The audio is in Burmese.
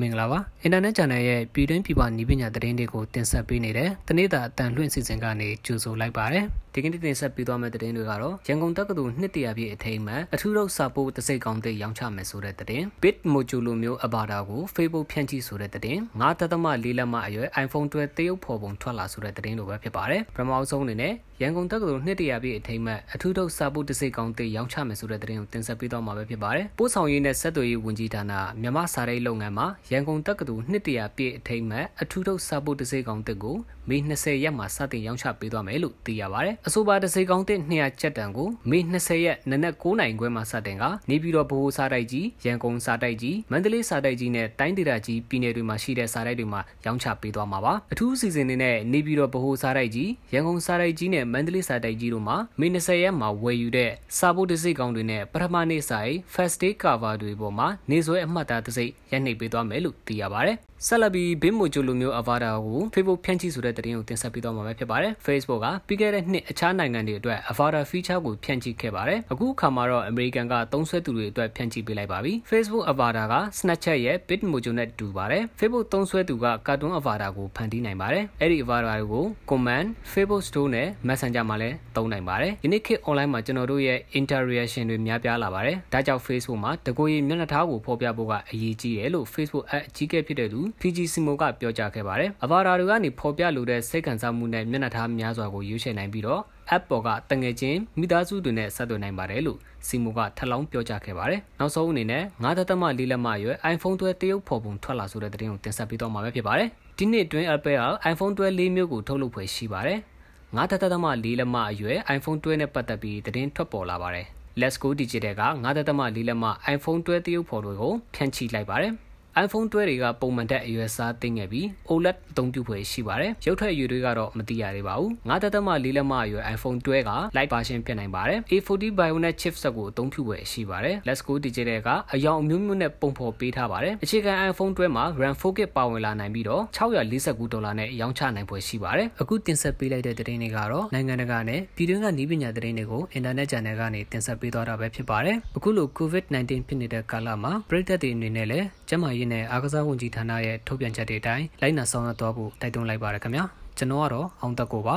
မင်္ဂလာပါအင်တာနက် channel ရဲ့ပြည်တွင်းပြည်ပနည်းပညာသတင်းတွေကိုတင်ဆက်ပေးနေတဲ့တနေ့တာအတန်လွှင့်စီစဉ်ကနေကြိုဆိုလိုက်ပါတယ်ဒီကနေ့တင်ဆက်ပေးသွားမယ့်သတင်းတွေကတော့ရန်ကုန်တက္ကသိုလ်နှစ်တရာပြည့်အထိမ်းအမှတ်အထူးတော့စာပို့တစိတ်ကောင်းတဲ့ရောင်းချမယ်ဆိုတဲ့သတင်း Bit Mojo လိုမျိုးအဘာတာကို Facebook ဖြန့်ချိဆိုတဲ့သတင်းငါးသက်သမလေးလက်မအရွယ် iPhone 12တရုပ်ဖော်ပုံထွက်လာဆိုတဲ့သတင်းလိုပဲဖြစ်ပါတယ်ပထမဆုံးအနေနဲ့ရန်ကုန်တက္ကသိုလ်နှစ်တရာပြည့်အထိမ်းအမှတ်အထူးတော့စာပို့တစိတ်ကောင်းတဲ့ရောင်းချမယ်ဆိုတဲ့သတင်းကိုတင်ဆက်ပေးသွားမှာပဲဖြစ်ပါတယ်ပို့ဆောင်ရေးနဲ့ဆက်သွယ်ရေးဝန်ကြီးဌာနမြန်မာစာရိတ်လုပ်ငန်းမှာရန်ကုန်တက္ကသိုလ်နှစ်တရာပြည့်အထိမ်းအမှတ်အထူးတော့စာပို့တစိတ်ကောင်းတဲ့ကိုမေ20ရက်မှာစတင်ရောင်းချပေးသွားမယ်လို့သိရပါတယ်အဆိုပါတစိတ်ကောင်းတဲ့200ကျပ်တန်ကိုမေ20ရက်နနက်9နိုင်ခွဲမှာစတင်ကနေပြည်တော်ဗဟိုစာတိုက်ကြီးရန်ကုန်စာတိုက်ကြီးမန္တလေးစာတိုက်ကြီးနဲ့တိုင်းဒေသကြီးပြည်နယ်တွေမှာရှိတဲ့စာတိုက်တွေမှာရောင်းချပေးသွားမှာပါအထူးအစီအစဉ်တွေနဲ့နေပြည်တော်ဗဟိုစာတိုက်ကြီးရန်ကုန်စာတိုက်ကြီးနဲ့မန္တလေးစာတိုက်ကြီးတို့မှာမေ20ရက်မှာဝယ်ယူတဲ့စာဖို့တစိတ်ကောင်းတွေနဲ့ပထမနေ့ဆိုင် first day cover တွေပေါ်မှာနေဆွဲအမှတ်အသားတစိတ်ရိုက်နှိပ်ပေးသွားမယ်လို့သိရပါတယ်ဆက်လက်ပြီးဘင်းမိုဂျိုလိုမျိုးအဗာတာကို Facebook ဖြန့်ချိဆိုတဲ့သတင်းကိုတင်ဆက်ပေးသွားမှာပဲဖြစ်ပါတယ် Facebook ကပြီးခဲ့တဲ့နှစ်အခြားနိုင်ငံတွေအတွက် Avatar feature ကိုဖြန့်ချိခဲ့ပါတယ်အခုအခါမှာတော့ American ကသုံးစွဲသူတွေအတွက်ဖြန့်ချိပေးလိုက်ပါပြီ Facebook Avatar က Snapchat ရဲ့ Bitmojo နဲ့တူပါတယ် Facebook သုံးစွဲသူက Cartoon Avatar ကိုဖန်တီးနိုင်ပါတယ်အဲ့ဒီ Avatar ကို Command Facebook Store နဲ့ Messenger မှာလည်းသုံးနိုင်ပါတယ်ဒီနေ့ခေတ် online မှာကျွန်တော်တို့ရဲ့ interaction တွေများပြားလာပါတယ်ဒါကြောင့် Facebook မှာတကိုယ်ရည်မျက်နှာထားကိုဖော်ပြဖို့ကအရေးကြီးတယ်လို့ Facebook app အကြီးအကဲဖြစ်တဲ့သူ PG Simo ကပြောကြားခဲ့ပါတယ်။ Avatar တွေကနေဖော်ပြလိုတဲ့စိတ်ခံစားမှုနဲ့မျက်နှာထားများစွာကိုရွေးချယ်နိုင်ပြီးတော့ app ပေါ်ကတငယ်ချင်းမိသားစုတွေနဲ့ဆက်သွယ်နိုင်ပါတယ်လို့စီမိုကထပ်လောင်းပြောကြားခဲ့ပါတယ်။နောက်ဆုံးအနေနဲ့9.4လက်မရွယ် iPhone 12တရုတ်ဖော်ပုံထွက်လာဆိုတဲ့သတင်းကိုတင်ဆက်ပေးတော့မှာပဲဖြစ်ပါတယ်။ဒီနှစ်အတွင်း Apple က iPhone 12လေးမျိုးကိုထုတ်လုပ်ဖွယ်ရှိပါတယ်။9.4လက်မအရွယ် iPhone 12နဲ့ပတ်သက်ပြီးသတင်းထွက်ပေါ်လာပါတယ်။ Let's Go Digital က9.4လက်မ iPhone 12တရုတ်ဖော်တွေကိုဖြန့်ချိလိုက်ပါတယ်။ iPhone 12တွေကပုံမှန်တက်အရွယ်စားသိငယ်ပြီး OLED အသုံးပြုဖွယ်ရှိပါတယ်။ရုပ်ထွက်အရွယ်တွေကတော့မသိရသေးပါဘူး။9.4လက်မအရွယ် iPhone 12က Lite version ဖြစ်နိုင်ပါတယ်။ A40 Bionic chipset ကိုအသုံးပြုဖွယ်ရှိပါတယ်။ Let's Go Digital ကအယောင်အမျိုးမျိုးနဲ့ပုံဖော်ပေးထားပါတယ်။အခြေခံ iPhone 12မှာ RAM 4GB ပါဝင်လာနိုင်ပြီးတော့649ဒေါ်လာနဲ့ရောင်းချနိုင်ဖွယ်ရှိပါတယ်။အခုတင်ဆက်ပေးလိုက်တဲ့သတင်းတွေကတော့နိုင်ငံတကာနဲ့ပြည်တွင်းကနည်းပညာသတင်းတွေကိုအင်တာနက် channel ကနေတင်ဆက်ပေးသွားတာပဲဖြစ်ပါတယ်။အခုလို COVID-19 ဖြစ်နေတဲ့ကာလမှာပြည်သက်တွေအနေနဲ့လည်းကျန်းမာရေးနဲ့အားကစားဝန်ကြီးဌာနရဲ့ထုတ်ပြန်ချက်တွေအတိုင်းလိုက်နာဆောင်ရွက်သွားဖို့တိုက်တွန်းလိုက်ပါရခင်ဗျာကျွန်တော်ကတော့အောင်သက်ကိုပါ